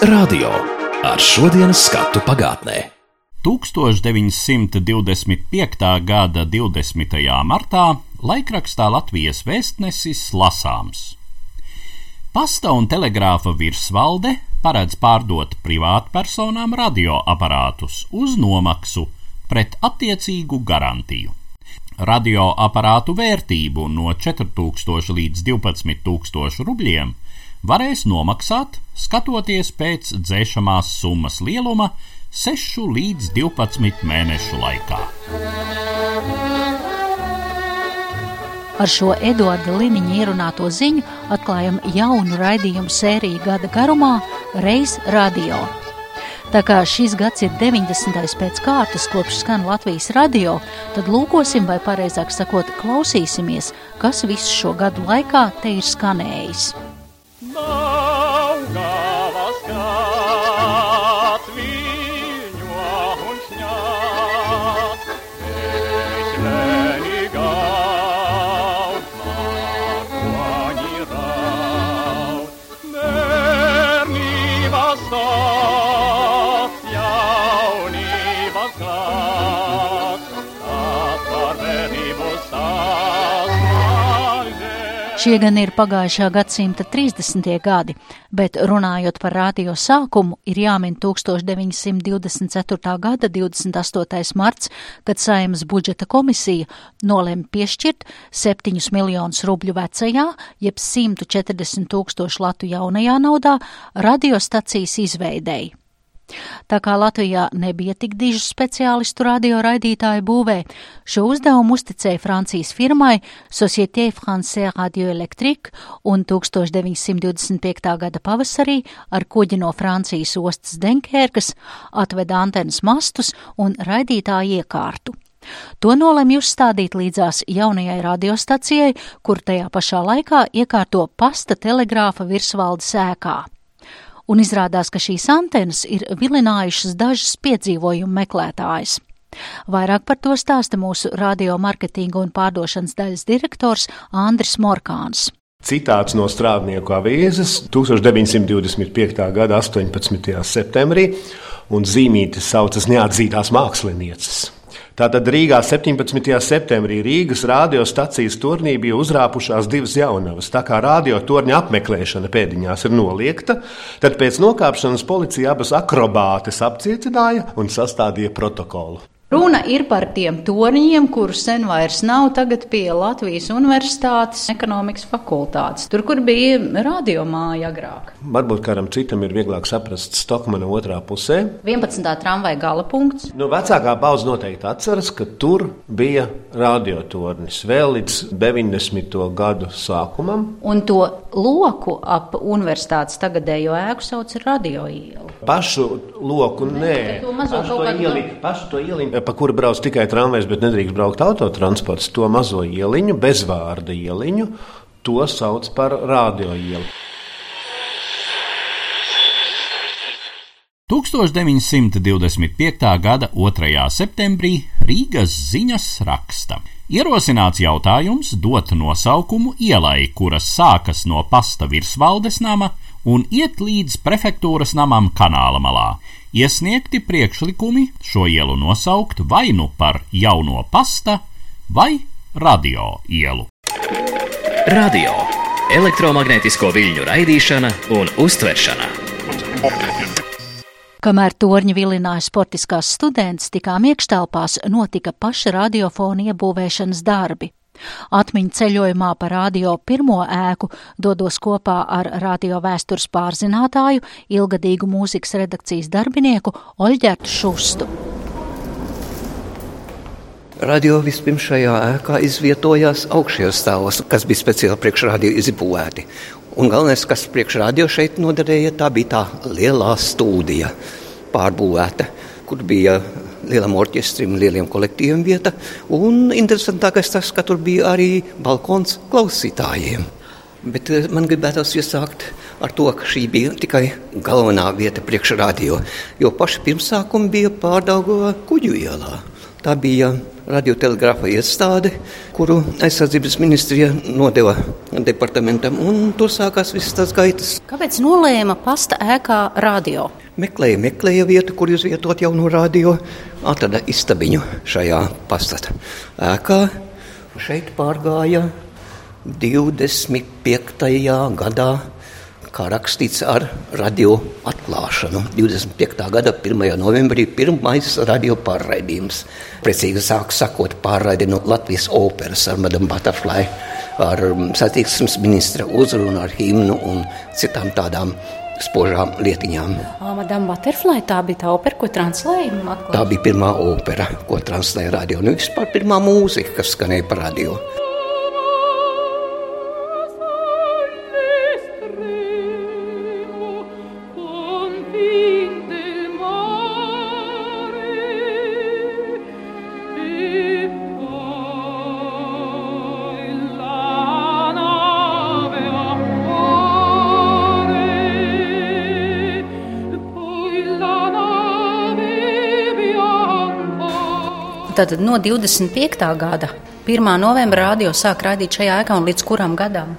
Radio ar šodienas skatu pagātnē. 1925. gada 20. martā laikrakstā Latvijas vēstnesis lasāms. Pasta un telegrāfa virsvalde paredz pārdot privātpersonām radioaparātus uz nomaksu pret attiecīgu garantiju. Radioaparātu vērtību no 4000 līdz 12000 rubļiem varēs nomaksāt, skatoties pēc dzēšamās summas lieluma 6 līdz 12 mēnešu laikā. Ar šo Eduarda Liniņa ierunāto ziņu atklājam jaunu raidījumu sēriju gada garumā Reiz Radio. Tā kā šis gads ir 90. pēc kārtas, kopš skan Latvijas radio, tad lūkosim, vai pareizāk sakot, klausīsimies, kas visu šo gadu laikā te ir skanējis. No. Šie gan ir pagājušā gadsimta 30. gadi, bet runājot par radio sākumu, ir jāmin 1924. gada 28. marts, kad Saimas budžeta komisija nolēma piešķirt 7 miljonus rubļu vecajā, jeb 140 tūkstošu latu jaunajā naudā radiostacijas izveidēji. Tā kā Latvijā nebija tik dižu speciālistu radioraidītāju būvē, šo uzdevumu uzticēja Francijas firmai Société Française Radio Electrique un 1925. gada pavasarī ar kuģi no Francijas ostas Denkērkas atveda antenas mastus un raidītāju iekārtu. To nolemj uzstādīt līdzās jaunajai radiostacijai, kur tajā pašā laikā iekārto pasta telegrāfa virsvaldes ēkā un izrādās, ka šīs antenas ir vilinājušas dažas piedzīvojumu meklētājas. Vairāk par to stāsta mūsu radio marketinga un pārdošanas daļas direktors Andris Morkāns. Citāts no strādnieku avīzes 1925. gada 18. septembrī, un zīmītes saucas neatzītās mākslinieces. Tātad Rīgā 17. septembrī Rīgas radiostacijas turnī bija uzrāpušās divas jaunavas. Tā kā radiotorņa apmeklēšana pēdiņās ir noliegta, tad pēc nokāpšanas policija abas akrobātes apcietināja un sastādīja protokolu. Runa ir par tiem torņiem, kurus sen vairs nav tagad pie Latvijas Universitātes ekonomikas fakultātes. Tur, kur bija radiomāja agrāk. Varbūt kādam citam ir vieglāk saprast Stokmana otrā pusē. 11. tramvaja gala punkts. Nu, vecākā paudze noteikti atceras, ka tur bija radiotornis vēl līdz 90. gadu sākumam. Un to loku ap universitātes tagadējo ēku sauc radio ielu. Pašu loku nē. Pašu to, ieli, pašu to ieliņu pa kuru brauc tikai tramvajs, bet nedrīkst braukt autotransports, to mazo ieliņu, bezvārda ieliņu, to sauc par radio ielu. 1925. gada 2. septembrī Rīgas ziņas raksta. Ierosināts jautājums dot nosaukumu ielai, kuras sākas no pasta virsvaldes nama un iet līdz prefektūras namam kanāla malā iesniegti priekšlikumi šo ielu nosaukt vai nu par jauno pasta vai radio ielu. Radio - elektromagnētisko viļņu raidīšana un uztveršana. Kamēr torņi vilināja sportiskās studentes, tikām iekštelpās notika paša radiofona iebūvēšanas darbi. Atmiņu ceļojumā pa radio pirmo ēku dodos kopā ar radio vēstures pārzinātāju, ilgadīgu mūzikas redakcijas darbinieku Oļģertu Šustu. Radio vispirms šajā ēkā izvietojās augšējos stāvos, kas bija speciāli priekšradio izbūvēti. Un galvenais, kas priekšradio šeit noderēja, tā bija tā lielā stūdija pārbūvēta, kur bija lielam orķestrim, lieliem kolektīviem vieta. Un interesantākais tas, ka tur bija arī balkons klausītājiem. Bet eh, man gribētos iesākt ar to, ka šī bija tikai galvenā vieta priekšradio, jo paši pirmsākumi bija pārdaugā kuģu ielā. Tā bija radiotelegrāfa iestāde, kuru aizsardzības ministrija nodeva departamentam, un tur sākās visas tās gaitas. Kāpēc nolēma pasta ēkā radio? Meklēja, meklēja vietu, kur izvietot jaunu radio, atrada istabiņu šajā pastata ēkā. Šeit pārgāja 25. gadā kā rakstīts ar radio atklāšanu. 25. gada 1. novembrī pirmais radio pārraidījums. Precīzi sāk sakot, pārraidi no Latvijas operas ar Madame Butterfly, ar um, satiksmes ministra uzrunu, ar himnu un citām tādām spožām lietiņām. Madame Butterfly tā bija tā opera, ko translēja? Tā bija pirmā opera, ko translēja radio. Nu, vispār pirmā mūzika, kas skanēja par radio. Tātad no 25. gada 1. novembra radio sāk raidīt šajā ēkā un līdz kuram gadam?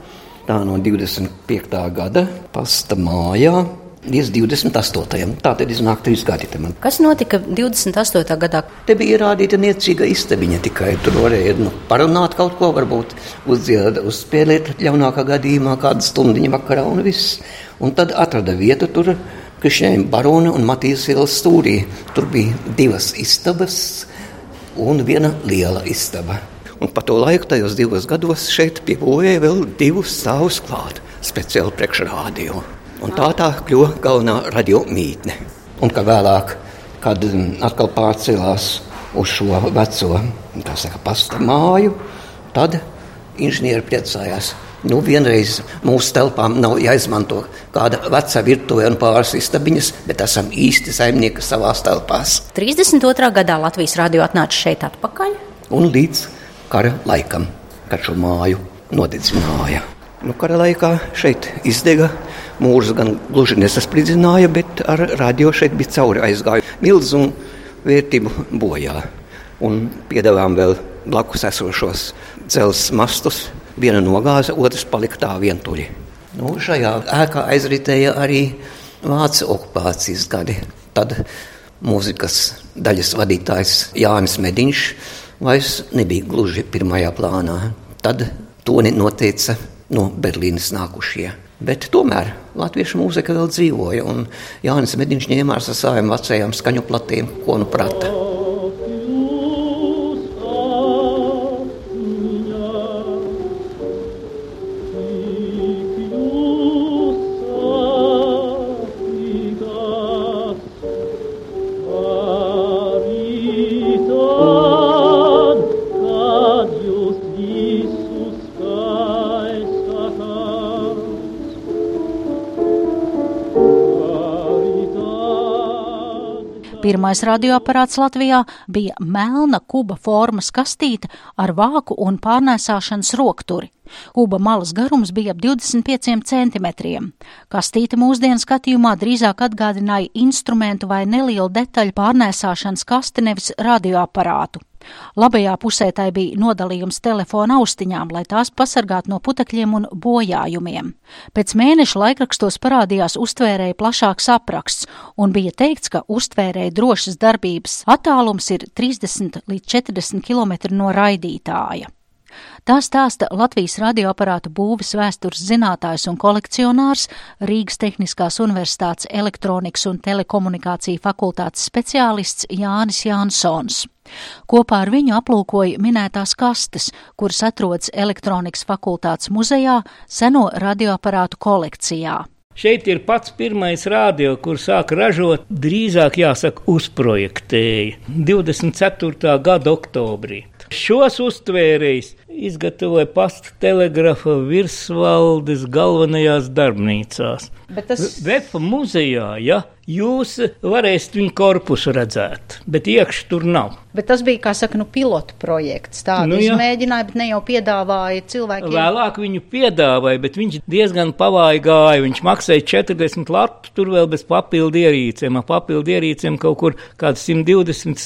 Tā no 25. gada pasta mājā līdz 28. Tā tad iznāk trīs gadi. Man. Kas notika 28. gadā? Te bija ierādīta niecīga istabiņa tikai. Tur varēja nu, parunāt kaut ko, varbūt uzdziedāt, uzspēlēt ļaunākā gadījumā kādu stundiņu vakarā un viss. Un tad atrada vietu tur. Krišņēna barona un Matīs ielas stūrī. Tur bija divas istabas, un viena liela istaba. Un pa to laiku, tajos divos gados, šeit piebūvēja vēl divus stāvus klāt, speciāli priekšrādio. Un tā tā kļuva galvenā radio mītne. Un kā vēlāk, kad atkal pārcēlās uz šo veco saka, pasta māju, tad inženieri priecājās. Nu, vienreiz mūsu telpām nav jāizmanto kāda veca virtuve un pāris istabiņas, bet esam īsti saimnieki savā telpās. 32. gadā Latvijas radio atnāca šeit atpakaļ. Un līdz kara laikam, kad šo māju nodedzināja. Nu, kara laikā šeit izdega mūrs gan gluži nesaspridzināja, bet ar radio šeit bija cauri aizgāju milzu vērtību bojā. Un piedāvājām vēl blakus esošos dzelzs mastus, Viena nogāza, otrs palika tā vientuļi. Nu, šajā ēkā aizritēja arī vācu okupācijas gadi. Tad mūzikas daļas vadītājs Jānis Mediņš vairs nebija gluži pirmajā plānā. Tad toni noteica no Berlīnas nākušie. Bet tomēr latviešu mūzika vēl dzīvoja, un Jānis Mediņš ņēma ar savām vecajām skaņu platēm, ko nu prata. Pirmais radioaparāts Latvijā bija melna kuba formas kastīte ar vāku un pārnēsāšanas rokturi. Kuba malas garums bija ap 25 centimetriem. Kastīte mūsdienu skatījumā drīzāk atgādināja instrumentu vai nelielu detaļu pārnēsāšanas kasti nevis radioaparātu. Labajā pusē tai bija nodalījums telefona austiņām, lai tās pasargātu no putekļiem un bojājumiem. Pēc mēneša laikrakstos parādījās uztvērēja plašāks apraksts, un bija teikts, ka uztvērēja drošas darbības attālums ir 30 līdz 40 km no raidītāja. Tā stāsta Latvijas radioaparātu būvis vēstures zinātājs un kolekcionārs Rīgas Tehniskās Universitātes elektronikas un telekomunikāciju fakultātes speciālists Jānis Jansons. Kopā ar viņu aplūkoja minētās kastes, kuras atrodas elektronikas fakultātes muzejā seno radioaparātu kolekcijā. Šeit ir pats pirmais rādio, kur sāk ražot, drīzāk jāsaka, uzprojektēja 24. gada oktobrī. Šos uztvērējus izgatavoja pasta telegrafa virsvaldes galvenajās darbnīcās. Bet tas Vefa muzejā, ja jūs varēsiet viņu korpusu redzēt, bet iekšā tur nav. Bet tas bija, kā saka, nu, pilotu projekts. Tādu Nu, jā. izmēģināja, bet ne jau piedāvāja cilvēkiem. Vēlāk viņu piedāvāja, bet viņš diezgan pavāji gāja. Viņš maksāja 40 latu, tur vēl bez papildu ierīcēm. Ar papildu ierīcēm kaut kur kāds 120,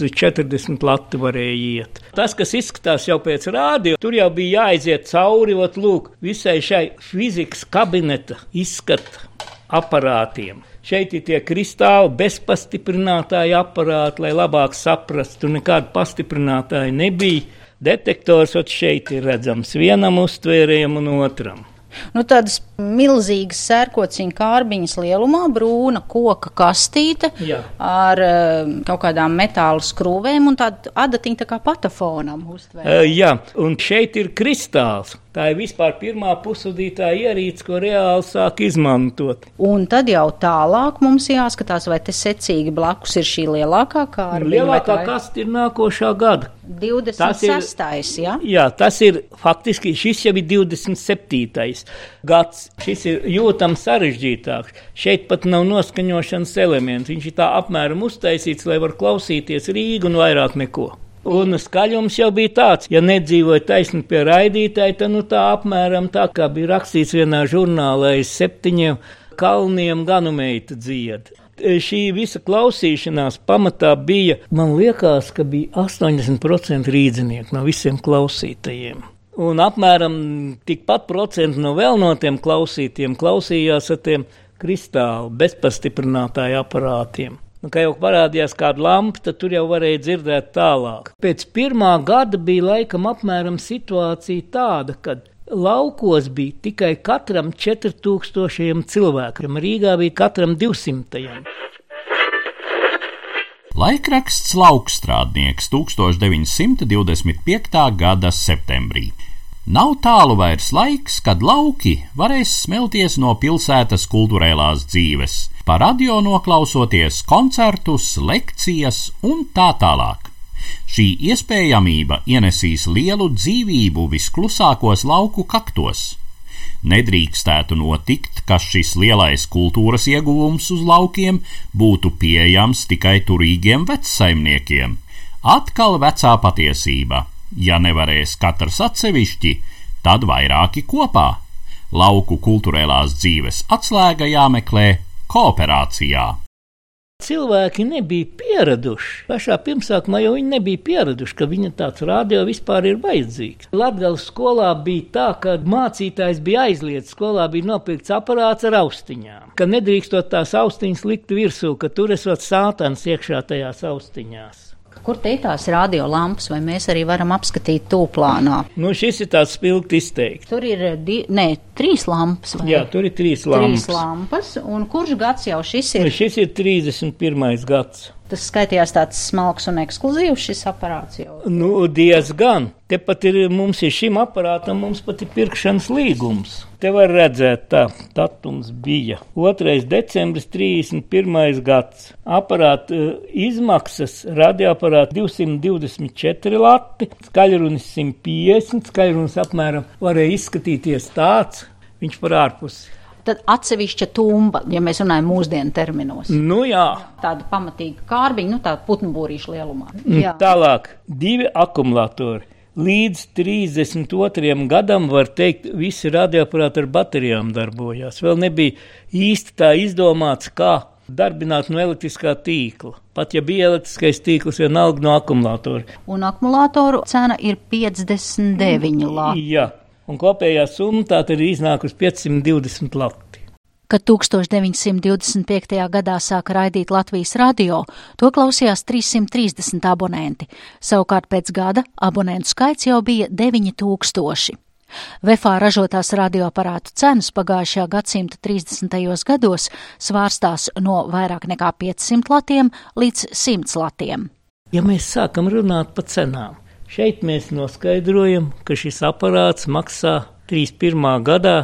140 latu varēja iet. Tas, kas izskatās jau pēc rādio, tur jau bija jāaiziet cauri, ot, lūk, visai šai fizikas kabineta izskata aparātiem. Šeit ir tie kristāli bezpastiprinātāji aparāti, lai labāk saprastu. Nekāda pastiprinātāja nebija. Detektors šeit ir redzams vienam uztvērējam un otram. Nu, tādas milzīgas sērkociņa kārbiņas lielumā, brūna koka kastīte Jā. ar eh, kaut kādām metāla skrūvēm un tāda adatiņa tā kā patafonam uztvēr. Uh, jā, un šeit ir kristāls. Tā ir vispār pirmā pusudītā ierīce, ko reāli sāk izmantot. Un tad jau tālāk mums jāskatās, vai te secīgi blakus ir šī lielākā kārbiņa. Lielākā kasta ir nākošā gada. ir 26. ja? Jā, tas ir faktiski šis jau ir 27. gads. Šis ir jūtams sarežģītāks. Šeit pat nav noskaņošanas elements. Viņš ir tā apmēram uztaisīts, lai var klausīties Rīgu un vairāk neko. Un skaļums jau bija tāds, ja nedzīvoja taisni pie raidītāja, tad nu, tā apmēram tā kā bija rakstīts vienā žurnālā aiz septiņiem kalniem ganumeita dzied. E, Šī visa klausīšanās pamatā bija, man liekas, ka bija 80% rīdzinieku no visiem klausītajiem. Un apmēram tikpat procentu no vēl no tiem klausītiem klausījās ar tiem kristāli bezpastiprinātāju aparātiem. Un, kā jau parādījās kāda lampa, tad tur jau varēja dzirdēt tālāk. Pēc pirmā gada bija laikam apmēram situācija tāda, ka laukos bija tikai katram 4000 cilvēkam, Rīgā bija katram 200. Laikraksts Laukstrādnieks 1925. gada septembrī. Nav tālu vairs laiks, kad lauki varēs smelties no pilsētas kultūrēlās dzīves, pa radio noklausoties koncertus, lekcijas un tā tālāk. Šī iespējamība ienesīs lielu dzīvību visklusākos lauku kaktos. Nedrīkstētu notikt, ka šis lielais kultūras ieguvums uz laukiem būtu pieejams tikai turīgiem vecsaimniekiem. Atkal vecā patiesība - ja nevarēs katrs atsevišķi, tad vairāki kopā. Lauku kultūrēlās dzīves atslēga jāmeklē kooperācijā. Cilvēki nebija pieraduši. Pašā pirmsākumā jau viņi nebija pieraduši, ka viņa tāds radio vispār ir vajadzīgs. Latvijas skolā bija tā, ka mācītājs bija aizliegts. Skolā bija nopirkts aparāts ar austiņām. Ka nedrīkstot tās austiņas likt virsū, ka tur esot sātans iekšā tajās austiņās. Kur te ir tās radiolampas, vai mēs arī varam apskatīt tūplānā? Nu, šis ir tāds spilgti izteikts. Tur ir eh, di, ne, trīs lampas. vai? Jā, tur ir trīs trīs lampas. lampas. Un kurš gads jau šis Nu, ir? šis ir 31. gads. Tas skaitījās tāds smalks un ekskluzīvs šis aparāts jau. Nu, diezgan. Tepat ir mums ir šim aparātam, mums pat ir pirkšanas līgums. Te var redzēt, tā datums bija 2. decembris, 31. gads. Aparāta eh, izmaksas radioaparāta 224 lati, skaļrunis 150, skaļrunis apmēram varēja izskatīties tāds, viņš par ārpusi. Tad atsevišķa tumba, ja mēs runājam mūsdienu terminos. Nu jā, Tāda pamatīga kārbiņa, nu tāda putnbūrīša lielumā. Jā. Tālāk, divi akumulatori. Līdz 32. gadam, var teikt, visi radioaparāti ar baterijām darbojās. Vēl nebija īsti tā izdomāts, kā darbināt no elektriskā tīkla. Pat ja bija elektriskais tīkls, vienalga no akumulatora. Un akumulātoru cena ir 59 lati. Jā, un kopējā summa tā tad ir iznākusi 520 lati. Kad 1925. gadā sāka raidīt Latvijas radio, to klausījās 330 abonenti. Savukārt pēc gada abonentu skaits jau bija 9000. Vefā ražotās radioaparātu cenas pagājušajā gadsimta 30. gados svārstās no vairāk nekā 500 latiem līdz 100 latiem. Ja mēs sākam runāt par cenām, šeit mēs noskaidrojam, ka šis aparāts maksā 31. gadā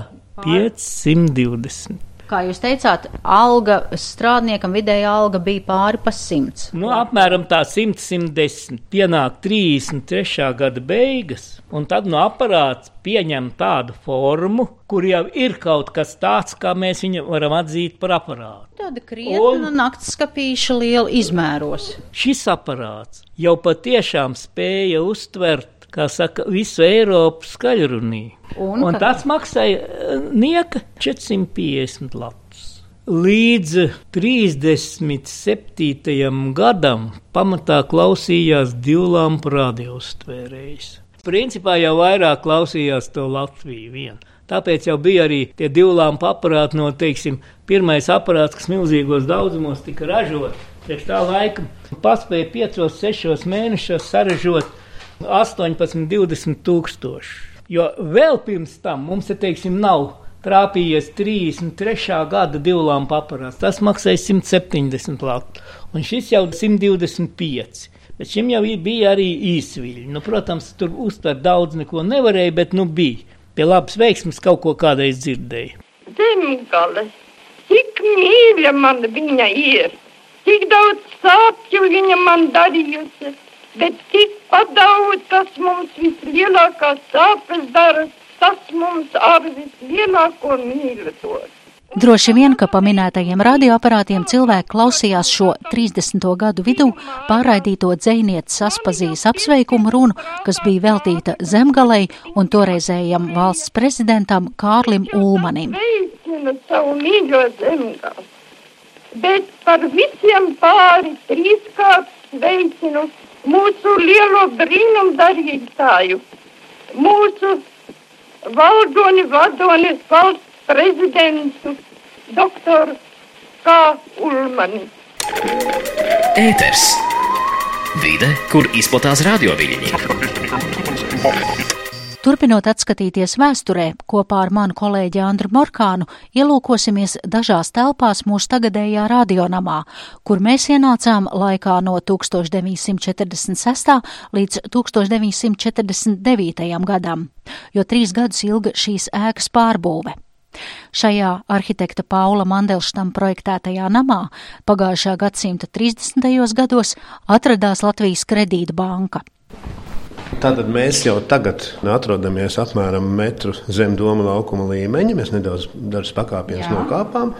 520. Kā jūs teicāt, alga strādniekam vidēja alga bija pāri pa simts. Nu, apmēram tā 100-110. Pienāk 33. gada beigas, un tad no aparāts pieņem tādu formu, kur jau ir kaut kas tāds, kā mēs viņu varam atzīt par aparātu. Tāda krietna un... naktas skapīša liela izmēros. Šis aparāts jau patiešām spēja uztvert kā saka, visu Eiropu skaļrunī. Un, un tas maksāja eh, nieka 450 latus. Līdz 37. gadam pamatā klausījās divu lampu radioustvērējs. Principā jau vairāk klausījās to Latviju vienu. Tāpēc jau bija arī tie divu lampu aparāti, no teiksim, pirmais aparāts, kas milzīgos daudzumos tika ražots. Priekš tā laika paspēja 5-6 mēnešos saražot 18, 20 tūkstoši. Jo vēl pirms tam mums, te, teiksim, nav trāpījies 33. gada divlāmpa aparāts. Tas maksāja 170 latu, un šis jau 125. Bet šim jau bija arī īsviļi. Nu, protams, tur uztvert daudz neko nevarēja, bet nu bija. Pie labas veiksmes kaut ko kādreiz dzirdēju. Zemgale, cik mīļa man viņa ir, cik daudz sāpju viņa man darījusi bet tikpat daudz, kas mums vislielākās sāpes dara, tas mums ar vislielāko dod. Droši vien, ka paminētajiem radioaparātiem cilvēki klausījās šo 30. gadu vidū pārraidīto dzēnietes Aspazijas apsveikumu runu, kas bija veltīta zemgalei un toreizējam valsts prezidentam Kārlim Ulmanim. Bet par visiem pāri trīskārt sveicinu mūsu lielo brīnumu darītāju, mūsu valdoni, vadoni, valsts prezidentu, doktoru K. Ulmani. Ēters. Vide, kur izplatās radioviļņi. Turpinot atskatīties vēsturē, kopā ar manu kolēģi Andru Morkānu ielūkosimies dažās telpās mūsu tagadējā radionamā, kur mēs ienācām laikā no 1946. līdz 1949. gadam, jo trīs gadus ilga šīs ēkas pārbūve. Šajā arhitekta Paula Mandelštam projektētajā namā pagājušā gadsimta 30. gados atradās Latvijas kredītbanka. Tātad mēs jau tagad atrodamies apmēram metru zem doma laukuma līmeņa. Mēs nedaudz dažus pakāpienus nokāpām.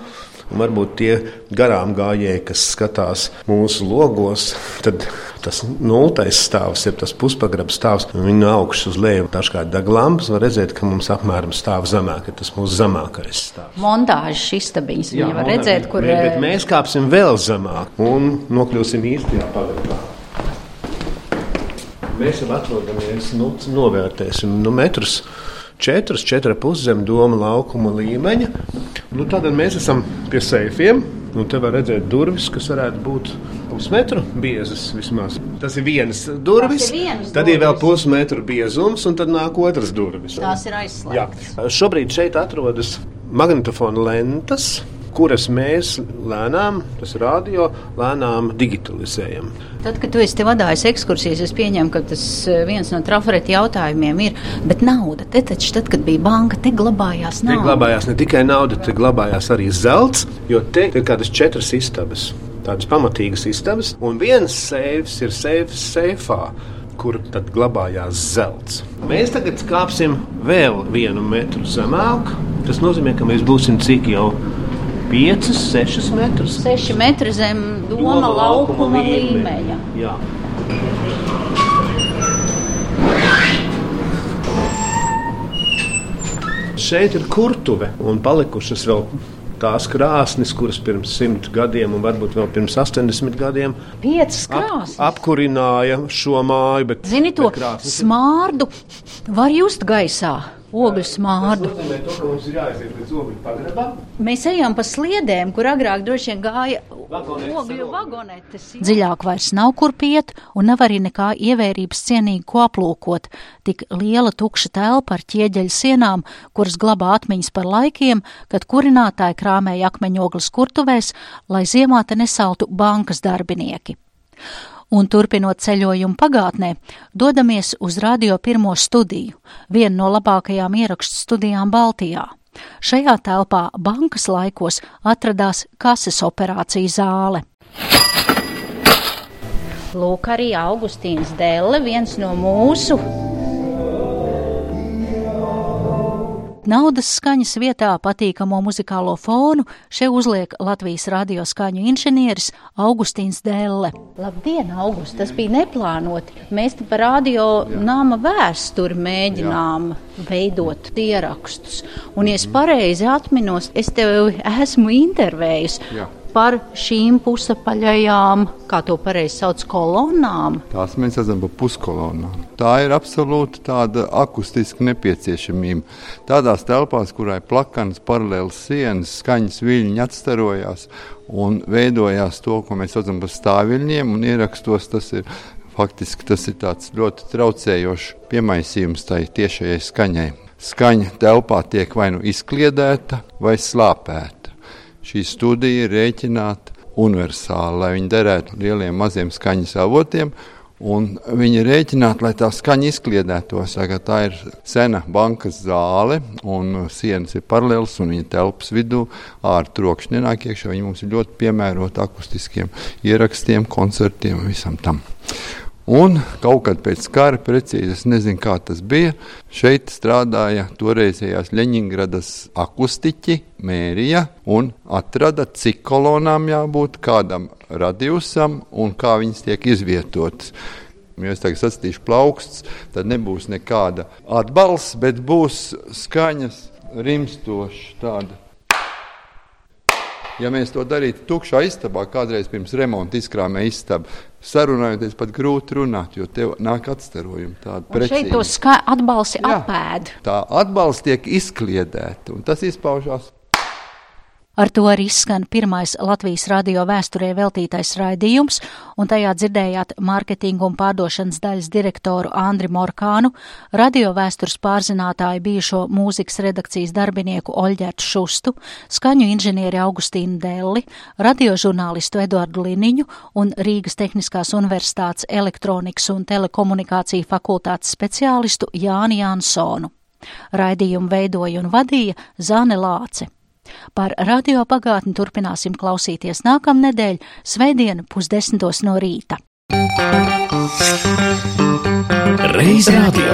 Un varbūt tie garām gājēji, kas skatās mūsu logos, tad tas nultais stāvs, jeb tas puspagrabs stāvs, viņi no augšas uz leju dažkārt deg lampas, var redzēt, ka mums apmēram stāv zemāk, ka tas mūsu zemākais stāvs. Montāžas istabiņas, viņi var redzēt, kur. Bet, bet mēs kāpsim vēl zemāk un nokļūsim īstajā pagrabā. Mēs jau atrodamies, nu, novērtēsim nu, metrus. 4, 4,5 zem doma laukuma līmeņa. Nu, tad mēs esam pie seifiem. Nu, te var redzēt durvis, kas varētu būt pusmetru biezas vismaz. Tas ir viens durvis, ir vienas tad ir vēl durvis. pusmetru biezums, un tad nāk otras durvis. Tās ir aizslēgtas. Šobrīd šeit atrodas magnetofona lentas, kuras mēs lēnām, tas radio, lēnām digitalizējam. Tad, kad tu esi te vadājis ekskursijas, es pieņemu, ka tas eh, viens no trafareta jautājumiem ir, bet nauda, te taču, tad, kad bija banka, te glabājās Te nauda. glabājās ne tikai nauda, te glabājās arī zelts, jo te ir kādas četras istabas. Tādas pamatīgas istabas, un viens seifs ir seifs seifā, kur tad glabājās zelts. Mēs tagad kāpsim vēl vienu metru zemāk. Tas nozīmē, ka mēs būsim cik jau 5, 6 metrus 6 metri zem doma laukuma līmeņa. Jā. Šeit ir kurtuve un palikušas vēl tās krāsnes, kuras pirms simt gadiem, un varbūt vēl pirms 80 gadiem, ap, apkurināja šo māju. Bet, Zini to bet krāsnes smārdu, var just gaisā, ogļu smārdu. To. Mēs ejam pa sliedēm, kur agrāk droši vien gāja ogļu vagonetes. Dziļāk vairs nav kur piet, un nav arī nekā ievērības cienīgi ko aplūkot. Tik liela tukša telpa ar ķieģeļu sienām, kuras glabā atmiņas par laikiem, kad kurinātāji krāmēja akmeņogles kurtuvēs, lai ziemā te nesaltu bankas darbinieki. Un turpinot ceļojumu pagātnē, dodamies uz radio pirmo studiju, vienu no labākajām ierakstu studijām Baltijā. Šajā telpā bankas laikos atradās kases operāciju zāle. Lūk, arī Augustīns Delle, viens no mūsu Naudas skaņas vietā patīkamo muzikālo fonu šeit uzliek Latvijas radio skaņu inženieris Augustīns Dēlle. Labdien, August! Tas bija neplānoti. Mēs par radio nama vēsturi mēģinām Jā. veidot ierakstus. Un, ja es pareizi atminos, es tev esmu intervējis. Par šīm pusapaļajām, kā to pareizi sauc, kolonnām. Tās mēs redzam par puskolonnām. Tā ir absolūti tāda akustiska nepieciešamība. Tādās telpās, kurā ir plakanas, paralēlas sienas, skaņas viļņi atstarojās un veidojās to, ko mēs saucam par stāviļņiem, un ierakstos tas ir faktiski tas ir ļoti traucējošs piemaisījums tai tiešajai skaņai. Skaņa telpā tiek vai nu izkliedēta, vai slāpēta šī studija ir rēķināta universāli, lai viņi derētu lieliem, maziem skaņas avotiem. Un viņi ir rēķināti, lai tā skaņa izkliedētos. Tā ir sena bankas zāle, un sienas ir paralēlas, un viņa telpas vidū ārā trokšņi nenāk iekšā. Viņi mums ir ļoti piemēroti akustiskiem ierakstiem, koncertiem un visam tam. Un kaut kad pēc kara, precīzi es nezinu, kā tas bija, šeit strādāja toreizējās Leņņģeradas akustiķi, mērija un atrada, cik kolonām jābūt, kādam radiusam un kā viņas tiek izvietotas. Ja es tagad sastīšu plauksts, tad nebūs nekāda atbalsts, bet būs skaņas rimstoša tāda Ja mēs to darītu tukšā istabā, kādreiz pirms remonta izkrāmē istabu, sarunājoties pat grūti runāt, jo tev nāk precīzi. Šeit to atbalsti apēd. Tā atbalsts tiek izkliedēta, un tas izpaužās Ar to arī skan pirmais Latvijas radio vēsturē veltītais raidījums, un tajā dzirdējāt mārketingu un pārdošanas daļas direktoru Andri Morkānu, radio vēstures pārzinātāju bijušo mūzikas redakcijas darbinieku Oļģertu Šustu, skaņu inženieri Augustīnu Delli, radiožurnālistu Eduardu Liniņu un Rīgas Tehniskās universitātes elektronikas un telekomunikāciju fakultātes speciālistu Jāni Jansonu. Raidījumu veidoja un vadīja Zāne Lāce. Par radio pagātni turpināsim klausīties nākamnedēļ, svētdien pusdesmitos no rīta. Reiz radio.